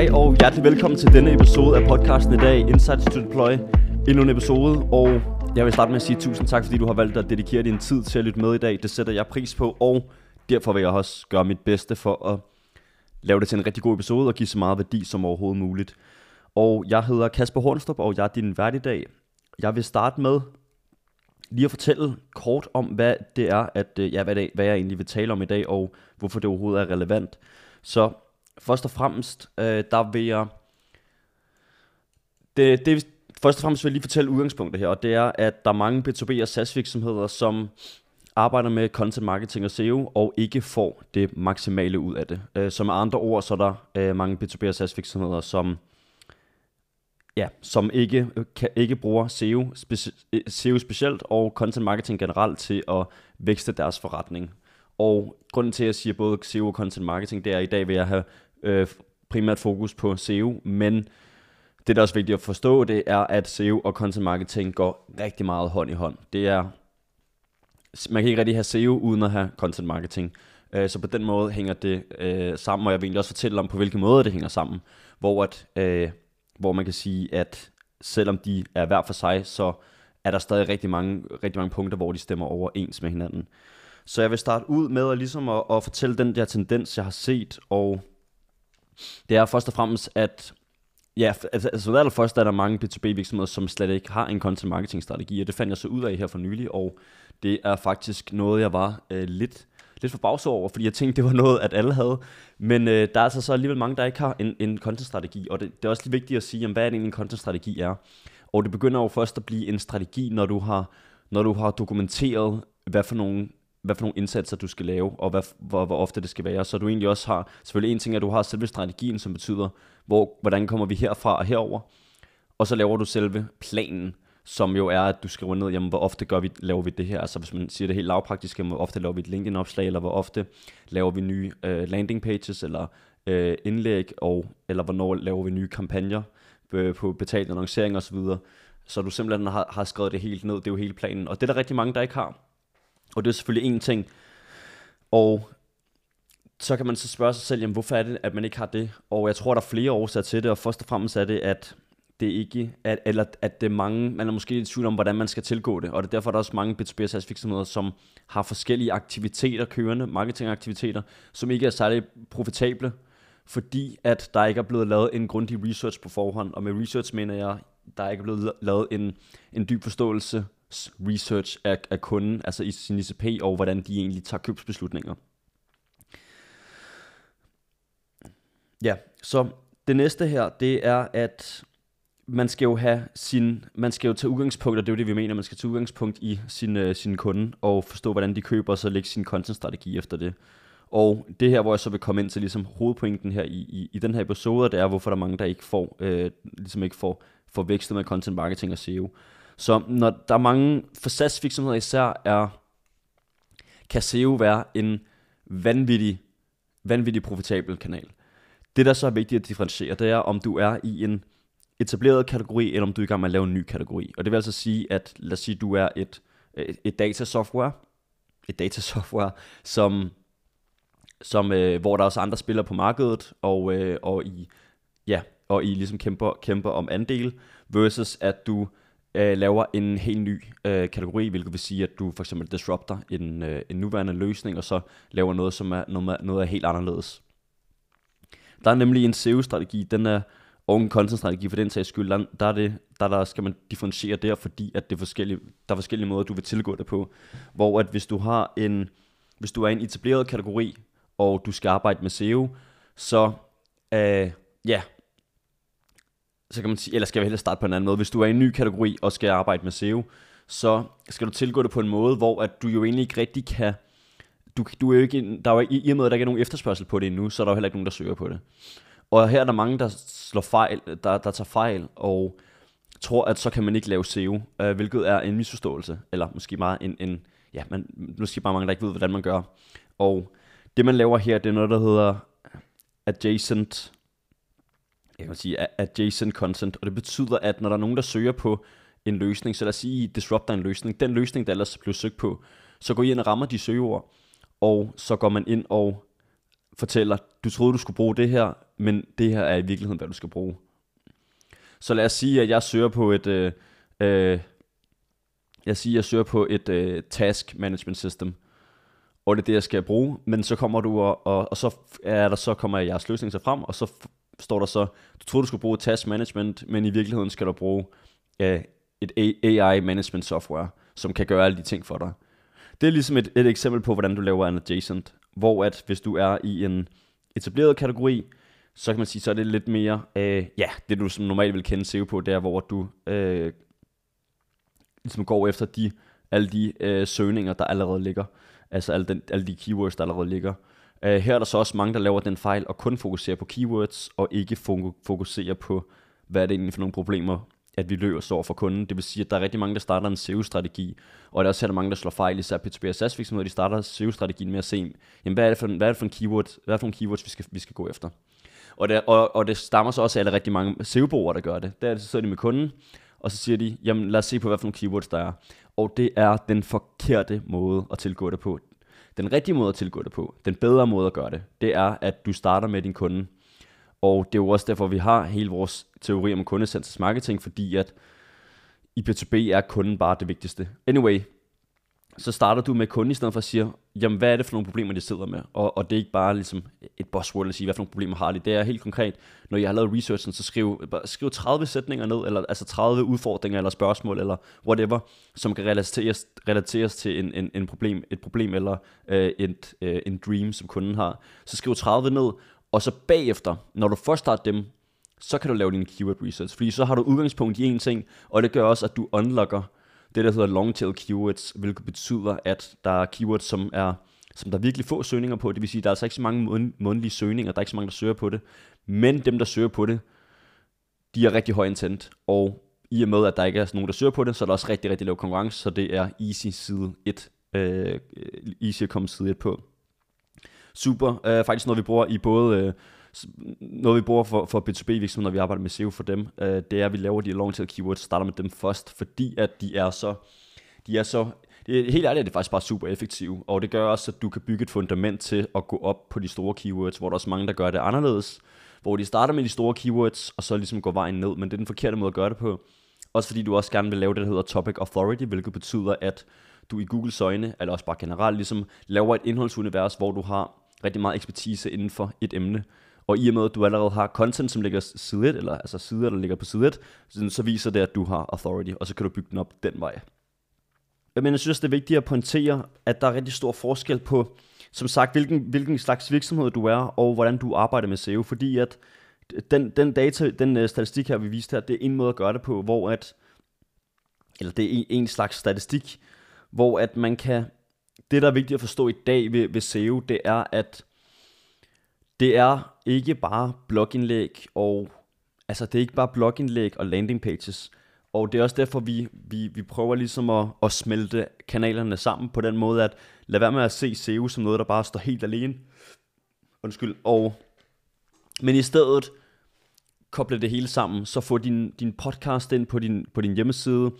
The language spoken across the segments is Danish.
Hej og hjertelig velkommen til denne episode af podcasten i dag, Insights to Deploy. Endnu en episode, og jeg vil starte med at sige tusind tak, fordi du har valgt at dedikere din tid til at lytte med i dag. Det sætter jeg pris på, og derfor vil jeg også gøre mit bedste for at lave det til en rigtig god episode og give så meget værdi som overhovedet muligt. Og jeg hedder Kasper Hornstrup, og jeg er din vært i dag. Jeg vil starte med lige at fortælle kort om, hvad det er, at, øh, ja, hvad, det, hvad jeg egentlig vil tale om i dag, og hvorfor det overhovedet er relevant. Så først og fremmest, øh, der vil jeg... Det, det, først og fremmest vil jeg lige fortælle udgangspunktet her, og det er, at der er mange B2B og SaaS virksomheder, som arbejder med content marketing og SEO, og ikke får det maksimale ud af det. Øh, så med andre ord, så er der øh, mange B2B og SaaS virksomheder, som ja, som ikke, øh, kan, ikke bruger SEO, speci- SEO specielt og content marketing generelt til at vækste deres forretning. Og grunden til, at jeg siger både SEO og content marketing, det er, at i dag vil jeg have øh, primært fokus på SEO, men det, der er også vigtigt at forstå, det er, at SEO og content marketing går rigtig meget hånd i hånd. Det er, man kan ikke rigtig have SEO uden at have content marketing. Øh, så på den måde hænger det øh, sammen, og jeg vil egentlig også fortælle om, på hvilke måder det hænger sammen. Hvor, at, øh, hvor man kan sige, at selvom de er hver for sig, så er der stadig rigtig mange, rigtig mange punkter, hvor de stemmer overens med hinanden. Så jeg vil starte ud med at, ligesom at, at fortælle den der tendens, jeg har set, og det er først og fremmest, at Ja, altså, altså der er der der er mange B2B virksomheder, som slet ikke har en content marketing strategi, og det fandt jeg så ud af her for nylig, og det er faktisk noget, jeg var øh, lidt, lidt forbavset over, fordi jeg tænkte, det var noget, at alle havde. Men øh, der er altså så alligevel mange, der ikke har en, en content strategi, og det, det er også lige vigtigt at sige, jamen, hvad er det egentlig en content strategi er. Og det begynder jo først at blive en strategi, når du har, når du har dokumenteret, hvad for nogle hvad for nogle indsatser du skal lave, og hvad, hvor, hvor ofte det skal være. Så du egentlig også har, selvfølgelig en ting er, at du har selve strategien, som betyder, hvor, hvordan kommer vi herfra og herover, og så laver du selve planen, som jo er, at du skriver ned, jamen, hvor ofte gør vi, laver vi det her. Altså hvis man siger det helt lavpraktisk, jamen, hvor ofte laver vi et LinkedIn-opslag, eller hvor ofte laver vi nye øh, landing pages, eller øh, indlæg, og, eller hvornår laver vi nye kampagner øh, på betalt annoncering osv. Så du simpelthen har, har skrevet det helt ned, det er jo hele planen. Og det er der rigtig mange, der ikke har. Og det er selvfølgelig en ting. Og så kan man så spørge sig selv, jamen, hvorfor er det, at man ikke har det? Og jeg tror, der er flere årsager til det, og først og fremmest er det, at det ikke, at, eller at det er mange, man er måske i tvivl om, hvordan man skal tilgå det, og det er derfor, der er også mange B2B virksomheder, som har forskellige aktiviteter kørende, marketingaktiviteter, som ikke er særlig profitable, fordi at der ikke er blevet lavet en grundig research på forhånd, og med research mener jeg, der ikke er blevet lavet en, en dyb forståelse research af, af kunden, altså i sin ICP, og hvordan de egentlig tager købsbeslutninger. Ja, så det næste her, det er, at man skal jo have sin, man skal jo tage udgangspunkt, og det er jo det, vi mener, man skal tage udgangspunkt i sin, øh, sin kunde, og forstå, hvordan de køber, og så lægge sin content-strategi efter det. Og det her, hvor jeg så vil komme ind til ligesom hovedpointen her i, i, i den her episode, det er, hvorfor der er mange, der ikke får, øh, ligesom ikke får, får vækstet med content marketing og SEO. Så når der er mange, for SaaS virksomheder især, er, kan SEO være en vanvittig, vanvittig profitabel kanal. Det, der så er vigtigt at differentiere, det er, om du er i en etableret kategori, eller om du er i gang med at lave en ny kategori. Og det vil altså sige, at lad os sige, du er et, et, et datasoftware, et datasoftware, som, som, øh, hvor der er også andre spillere på markedet, og, øh, og I, ja, og I ligesom kæmper, kæmper om andel, versus at du øh, laver en helt ny øh, kategori, hvilket vil sige, at du for eksempel disrupter en, øh, en nuværende løsning, og så laver noget, som er noget, noget er helt anderledes. Der er nemlig en SEO-strategi, den er, og en content-strategi for den sags skyld, der, der, er det, der, der skal man differentiere der, fordi at det er forskellige, der er forskellige måder, du vil tilgå det på. Hvor at hvis du har en, hvis du er en etableret kategori, og du skal arbejde med SEO, så øh, ja, så kan man sige, eller skal vi hellere starte på en anden måde. Hvis du er i en ny kategori og skal arbejde med SEO, så skal du tilgå det på en måde, hvor at du jo egentlig ikke rigtig kan, du, du er jo ikke, der er jo, i og med, at der ikke er nogen efterspørgsel på det endnu, så er der jo heller ikke nogen, der søger på det. Og her er der mange, der slår fejl, der, der tager fejl, og tror, at så kan man ikke lave SEO, øh, hvilket er en misforståelse, eller måske meget en, en ja, man, måske bare mange, der ikke ved, hvordan man gør. Og det, man laver her, det er noget, der hedder adjacent jeg kan sige, adjacent content, og det betyder, at når der er nogen, der søger på en løsning, så lad os sige, I disrupter en løsning, den løsning, der ellers blev søgt på, så går I ind og rammer de søgeord, og så går man ind og fortæller, du troede, du skulle bruge det her, men det her er i virkeligheden, hvad du skal bruge. Så lad os sige, at jeg søger på et, øh, øh, jeg siger, jeg søger på et øh, task management system, og det er det, jeg skal bruge, men så kommer du, og, og, og så er der, så kommer jeres løsning så frem, og så står der så, du tror du skulle bruge task management, men i virkeligheden skal du bruge øh, et AI management software, som kan gøre alle de ting for dig. Det er ligesom et, et eksempel på, hvordan du laver en adjacent, hvor at hvis du er i en etableret kategori, så kan man sige, så er det lidt mere, øh, ja, det du som normalt vil kende SEO på, det er, hvor du øh, ligesom går efter de, alle de øh, søgninger, der allerede ligger. Altså alle, den, alle de keywords, der allerede ligger. Uh, her er der så også mange, der laver den fejl og kun fokuserer på keywords, og ikke fokuserer på, hvad er det egentlig for nogle problemer, at vi løser over for kunden. Det vil sige, at der er rigtig mange, der starter en SEO-strategi, og der er også her, mange, der slår fejl, især P2P og SaaS virksomheder, de starter SEO-strategien med at se, jamen, hvad er det for, hvad er det for en keyword, hvad er det for en keywords, vi skal, vi skal gå efter. Og det, og, og det stammer så også af, at der er rigtig mange SEO-brugere, der gør det. Der så sidder de med kunden, og så siger de, jamen lad os se på, hvad for nogle keywords der er. Og det er den forkerte måde at tilgå det på. Den rigtige måde at tilgå det på, den bedre måde at gøre det, det er, at du starter med din kunde. Og det er jo også derfor, vi har hele vores teori om kundecentrisk marketing, fordi at i B2B er kunden bare det vigtigste. Anyway, så starter du med kunden i stedet for at sige, jamen hvad er det for nogle problemer, de sidder med? Og, og det er ikke bare ligesom et buzzword at sige, hvad for nogle problemer har de. Det er helt konkret, når jeg har lavet researchen, så skriv, skriv 30 sætninger ned, eller altså 30 udfordringer eller spørgsmål, eller whatever, som kan relateres, relateres til en, en, en problem, et problem eller øh, et, øh, en dream, som kunden har. Så skriv 30 ned, og så bagefter, når du først har dem, så kan du lave din keyword research, fordi så har du udgangspunkt i en ting, og det gør også, at du unlocker det, der hedder long tail keywords, hvilket betyder, at der er keywords, som er som der er virkelig få søgninger på. Det vil sige, at der er altså ikke så mange månedlige søgninger, der er ikke så mange, der søger på det. Men dem, der søger på det, de er rigtig høj intent. Og i og med, at der ikke er nogen, der søger på det, så er der også rigtig, rigtig lav konkurrence, så det er easy side 1. Øh, easy at komme side 1 på. Super. Øh, faktisk noget, vi bruger i både... Øh, noget vi bruger for, for B2B virksomheder, når vi arbejder med SEO for dem, øh, det er, at vi laver de long tail keywords, starter med dem først, fordi at de er så, de er så det er, helt ærligt er det faktisk bare super effektivt, og det gør også, at du kan bygge et fundament til at gå op på de store keywords, hvor der er også mange, der gør det anderledes, hvor de starter med de store keywords, og så ligesom går vejen ned, men det er den forkerte måde at gøre det på. Også fordi du også gerne vil lave det, der hedder Topic Authority, hvilket betyder, at du i Googles øjne, eller også bare generelt, ligesom laver et indholdsunivers, hvor du har rigtig meget ekspertise inden for et emne. Og i og med, at du allerede har content, som ligger side 1, eller altså sider, der ligger på side 1, så viser det, at du har authority, og så kan du bygge den op den vej. Men jeg synes, det er vigtigt at pointere, at der er rigtig stor forskel på, som sagt, hvilken, hvilken slags virksomhed du er, og hvordan du arbejder med SEO, fordi at den, den data, den uh, statistik her, vi viste her, det er en måde at gøre det på, hvor at, eller det er en, en slags statistik, hvor at man kan, det der er vigtigt at forstå i dag ved, ved SEO, det er, at det er ikke bare blogindlæg og altså det er ikke bare blogindlæg og landing pages. Og det er også derfor, vi, vi, vi prøver ligesom at, at smelte kanalerne sammen på den måde, at lad være med at se SEO som noget, der bare står helt alene. Undskyld. Og, men i stedet koble det hele sammen, så få din, din podcast ind på din, på din hjemmeside,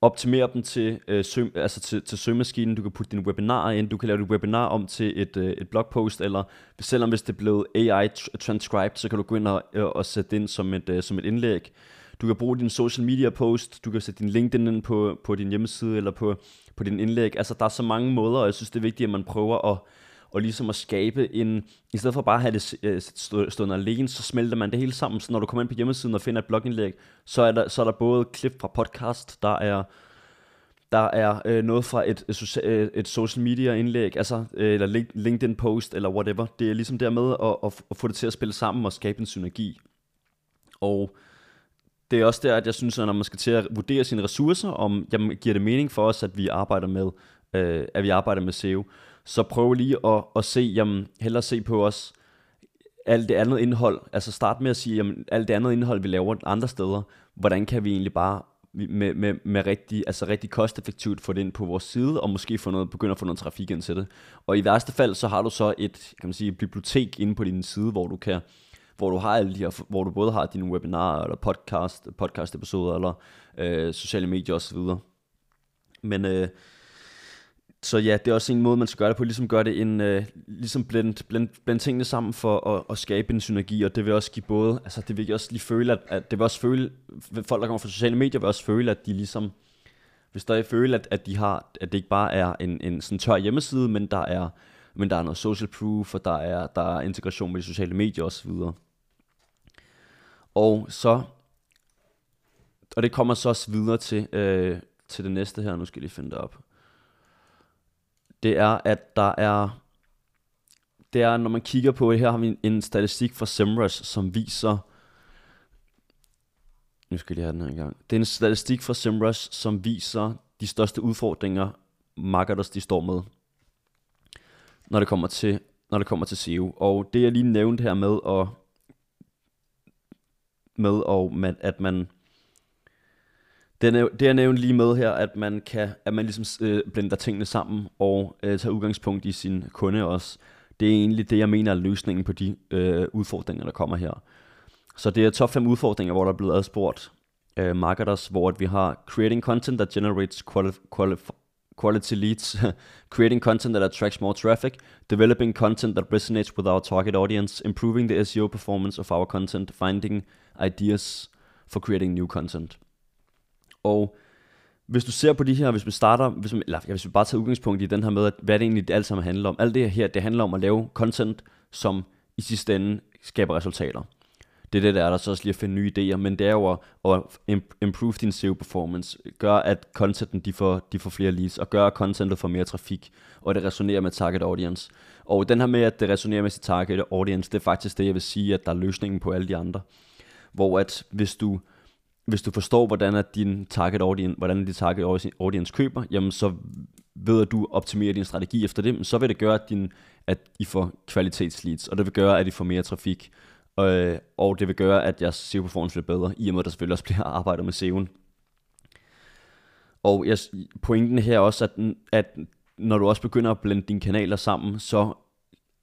optimere dem til, øh, søg, altså til, til søgemaskinen, du kan putte dine webinarer ind, du kan lave dit webinar om til et, øh, et blogpost, eller selvom hvis det er blevet AI transcribed, så kan du gå ind og, øh, og sætte det ind som et, øh, som et indlæg. Du kan bruge din social media post, du kan sætte din LinkedIn ind på, på din hjemmeside, eller på, på din indlæg. Altså der er så mange måder, og jeg synes det er vigtigt, at man prøver at, og ligesom at skabe en, i stedet for bare at have det øh, stående alene, så smelter man det hele sammen, så når du kommer ind på hjemmesiden og finder et blogindlæg, så er der, så er der både klip fra podcast, der er, der er øh, noget fra et, et, øh, et social media indlæg, altså, øh, eller LinkedIn post, eller whatever. Det er ligesom dermed at, at, at få det til at spille sammen og skabe en synergi. Og det er også der, at jeg synes, at når man skal til at vurdere sine ressourcer, om jamen, giver det mening for os, at vi arbejder med, øh, at vi arbejder med SEO, så prøv lige at, at se, jamen, hellere se på os, alt det andet indhold, altså start med at sige, jamen, alt det andet indhold, vi laver andre steder, hvordan kan vi egentlig bare med, med, med rigtig, altså rigtig kosteffektivt få det ind på vores side, og måske få noget, begynde at få noget trafik ind til det. Og i værste fald, så har du så et, kan man sige, bibliotek inde på din side, hvor du kan hvor du har alle de her, hvor du både har dine webinarer, eller podcast, podcast episoder, eller øh, sociale medier osv. Men øh, så ja, det er også en måde, man skal gøre det på, ligesom gøre det en, øh, ligesom blend, blend, blend tingene sammen for at, at, skabe en synergi, og det vil også give både, altså det vil også lige føle, at, at det vil også føle, folk der kommer fra sociale medier vil også føle, at de ligesom, hvis der er føle, at, at de har, at det ikke bare er en, en sådan tør hjemmeside, men der er, men der er noget social proof, og der er, der er integration med de sociale medier osv. Og så, og det kommer så også videre til, øh, til det næste her, nu skal jeg lige finde det op det er, at der er, det er, når man kigger på det, her har vi en, en statistik fra Semrush, som viser, nu skal jeg lige have den her gang. Det er en statistik fra Semrush, som viser de største udfordringer, marketers de står med, når det kommer til, når det kommer til SEO. Og det jeg lige nævnte her med, at, med og med, at man det, er, det jeg nævnte lige med her, at man kan, at man ligesom øh, blander tingene sammen og øh, tager udgangspunkt i sin kunde også. Det er egentlig det, jeg mener er løsningen på de øh, udfordringer, der kommer her. Så det er top 5 udfordringer, hvor der er blevet adspurgt øh, marketers, hvor at vi har creating content that generates quali- quali- quality leads, creating content that attracts more traffic, developing content that resonates with our target audience, improving the SEO performance of our content, finding ideas for creating new content. Og hvis du ser på de her, hvis vi starter, hvis vi, eller hvis vi bare tager udgangspunkt i den her med, at hvad det egentlig alt sammen handler om. Alt det her, det handler om at lave content, som i sidste ende skaber resultater. Det er det, der er der så også lige at finde nye idéer, men det er jo at, at improve din SEO performance, gør at contenten de får, de får flere leads, og gør at contentet får mere trafik, og det resonerer med target audience. Og den her med, at det resonerer med sit target audience, det er faktisk det, jeg vil sige, at der er løsningen på alle de andre. Hvor at hvis du, hvis du forstår, hvordan er din target audience, hvordan din target audience køber, jamen så ved at du optimerer din strategi efter det, så vil det gøre, at, din, at I får kvalitetsleads, og det vil gøre, at I får mere trafik, og, og det vil gøre, at jeres SEO performance bliver bedre, i og med at der selvfølgelig også bliver arbejdet med SEO'en. Og jeg, pointen her også, at, at når du også begynder at blende dine kanaler sammen, så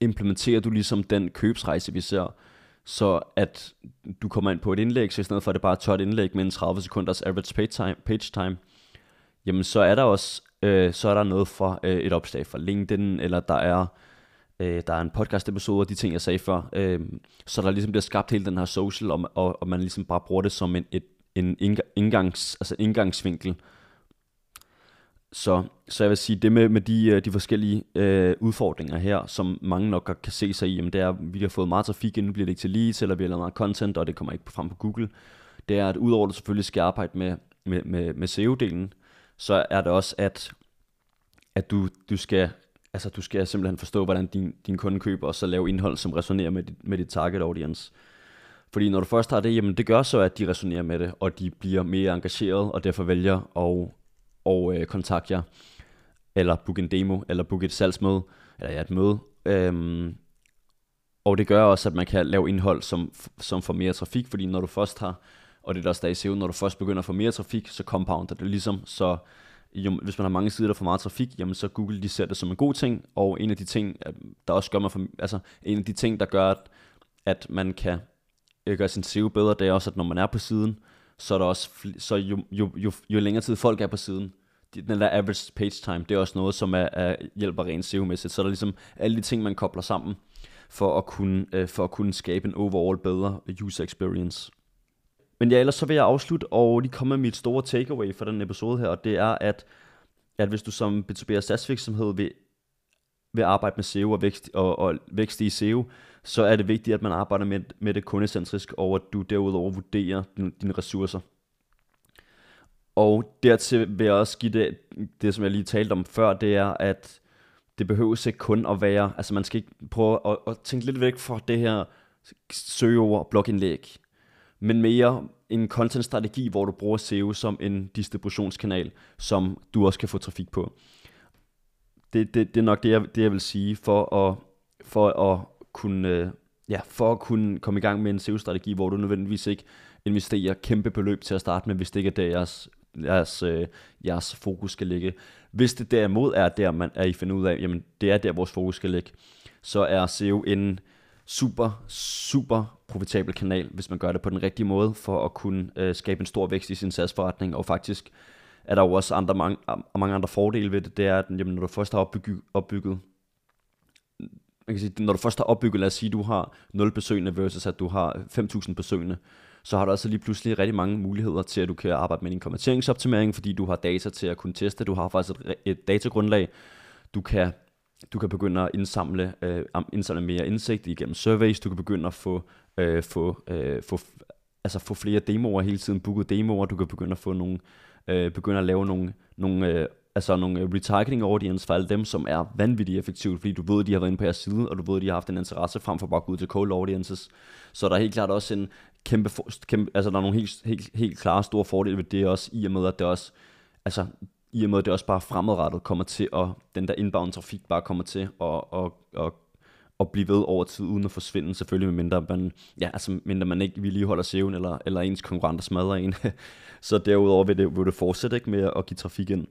implementerer du ligesom den købsrejse, vi ser så at du kommer ind på et indlæg, så i stedet for at det bare er et tørt indlæg med en 30 sekunders average page time, page time jamen så er der også øh, så er der noget fra øh, et opslag fra LinkedIn, eller der er øh, der er en podcast episode og de ting, jeg sagde før, øh, så der ligesom bliver skabt hele den her social, og, og, og man ligesom bare bruger det som en, et, en indgangs, altså indgangsvinkel så, så jeg vil sige, det med, med de, øh, de forskellige øh, udfordringer her, som mange nok kan se sig i, jamen det er, at vi har fået meget trafik, inden bliver det ikke til leads, eller vi har lavet meget content, og det kommer ikke frem på Google. Det er, at udover at du selvfølgelig skal arbejde med, med, med, med SEO-delen, så er det også, at, at du, du skal altså du skal simpelthen forstå, hvordan din, din kunde køber, og så lave indhold, som resonerer med dit, med dit target audience. Fordi når du først har det, jamen det gør så, at de resonerer med det, og de bliver mere engageret, og derfor vælger at og øh, kontakte jer, eller book en demo, eller book et salgsmøde, eller ja, et møde. Øhm, og det gør også, at man kan lave indhold, som, som får mere trafik, fordi når du først har, og det er der også der i SEO, når du først begynder at få mere trafik, så compounder det ligesom, så jo, hvis man har mange sider, der får meget trafik, jamen så Google de ser det som en god ting, og en af de ting, øh, der også gør mig for, altså en af de ting, der gør, at, at man kan øh, gøre sin SEO bedre, det er også, at når man er på siden, så er der også, så jo, jo, jo, jo længere tid folk er på siden, den der average page time, det er også noget, som er, er hjælper rent SEO-mæssigt. Så er der ligesom alle de ting, man kobler sammen for at kunne, øh, for at kunne skabe en overall bedre user experience. Men ja, ellers så vil jeg afslutte og lige komme med mit store takeaway for den episode her, og det er, at, at hvis du som B2B og SaaS virksomhed vil, vil arbejde med SEO og vækst, og, og vækst i SEO, så er det vigtigt, at man arbejder med, med det kundecentrisk, og at du derudover vurderer din, dine ressourcer. Og dertil vil jeg også give det, det som jeg lige talte om før, det er, at det behøver ikke kun at være, altså man skal ikke prøve at, at tænke lidt væk fra det her søgeord blogindlæg, men mere en content-strategi, hvor du bruger SEO som en distributionskanal, som du også kan få trafik på. Det, det, det er nok det jeg, det, jeg vil sige, for at, for at kunne, øh, ja, for at kunne komme i gang med en SEO-strategi, hvor du nødvendigvis ikke investerer kæmpe beløb til at starte med, hvis det ikke er der, jeres, jeres, øh, jeres fokus skal ligge. Hvis det derimod er der, man er I finder ud af, jamen det er der, vores fokus skal ligge, så er SEO en super, super profitabel kanal, hvis man gør det på den rigtige måde, for at kunne øh, skabe en stor vækst i sin SaaS-forretning, og faktisk er der jo også andre, mange, mange andre fordele ved det. Det er, at jamen, når du først har opbygget, opbygget man kan sige, når du først har opbygget, lad os sige, du har 0 besøgende versus at du har 5.000 besøgende, så har du altså lige pludselig rigtig mange muligheder til, at du kan arbejde med din konverteringsoptimering, fordi du har data til at kunne teste, du har faktisk et, et datagrundlag, du kan, du kan begynde at indsamle, øh, indsamle mere indsigt igennem surveys, du kan begynde at få, øh, få, øh, få, altså få flere demoer hele tiden, booket demoer, du kan begynde at få nogle, øh, begynde at lave nogle, nogle øh, altså nogle øh, retargeting audience for alle dem, som er vanvittigt effektivt, fordi du ved, at de har været inde på jeres side, og du ved, at de har haft en interesse frem for bare at gå ud til cold audiences. Så der er helt klart også en kæmpe, kæmpe altså der er nogle helt, helt, helt klare store fordele ved det også, i og med, at det også, altså i og med, at det også bare fremadrettet kommer til, at den der inbound trafik bare kommer til at, at, at, at blive ved over tid, uden at forsvinde, selvfølgelig, mindre man, ja, altså, mindre man ikke lige holder eller, eller ens konkurrenter smadrer en. så derudover vil det, vil det fortsætte ikke, med at give trafik ind.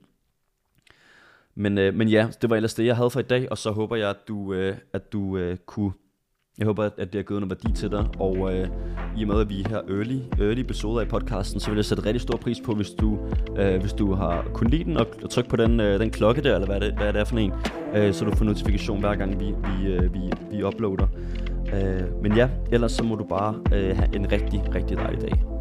Men, øh, men ja, det var ellers det, jeg havde for i dag, og så håber jeg, at du, øh, at du øh, kunne... Jeg håber, at det har givet noget værdi til dig, og øh, i og med, at vi er her early, early episoder i podcasten, så vil jeg sætte rigtig stor pris på, hvis du, øh, hvis du har kun lide den, og, og tryk på den, øh, den klokke der, eller hvad det, hvad det er for en, øh, så du får notifikation hver gang, vi, vi, øh, vi, vi uploader. Øh, men ja, ellers så må du bare øh, have en rigtig, rigtig dejlig dag.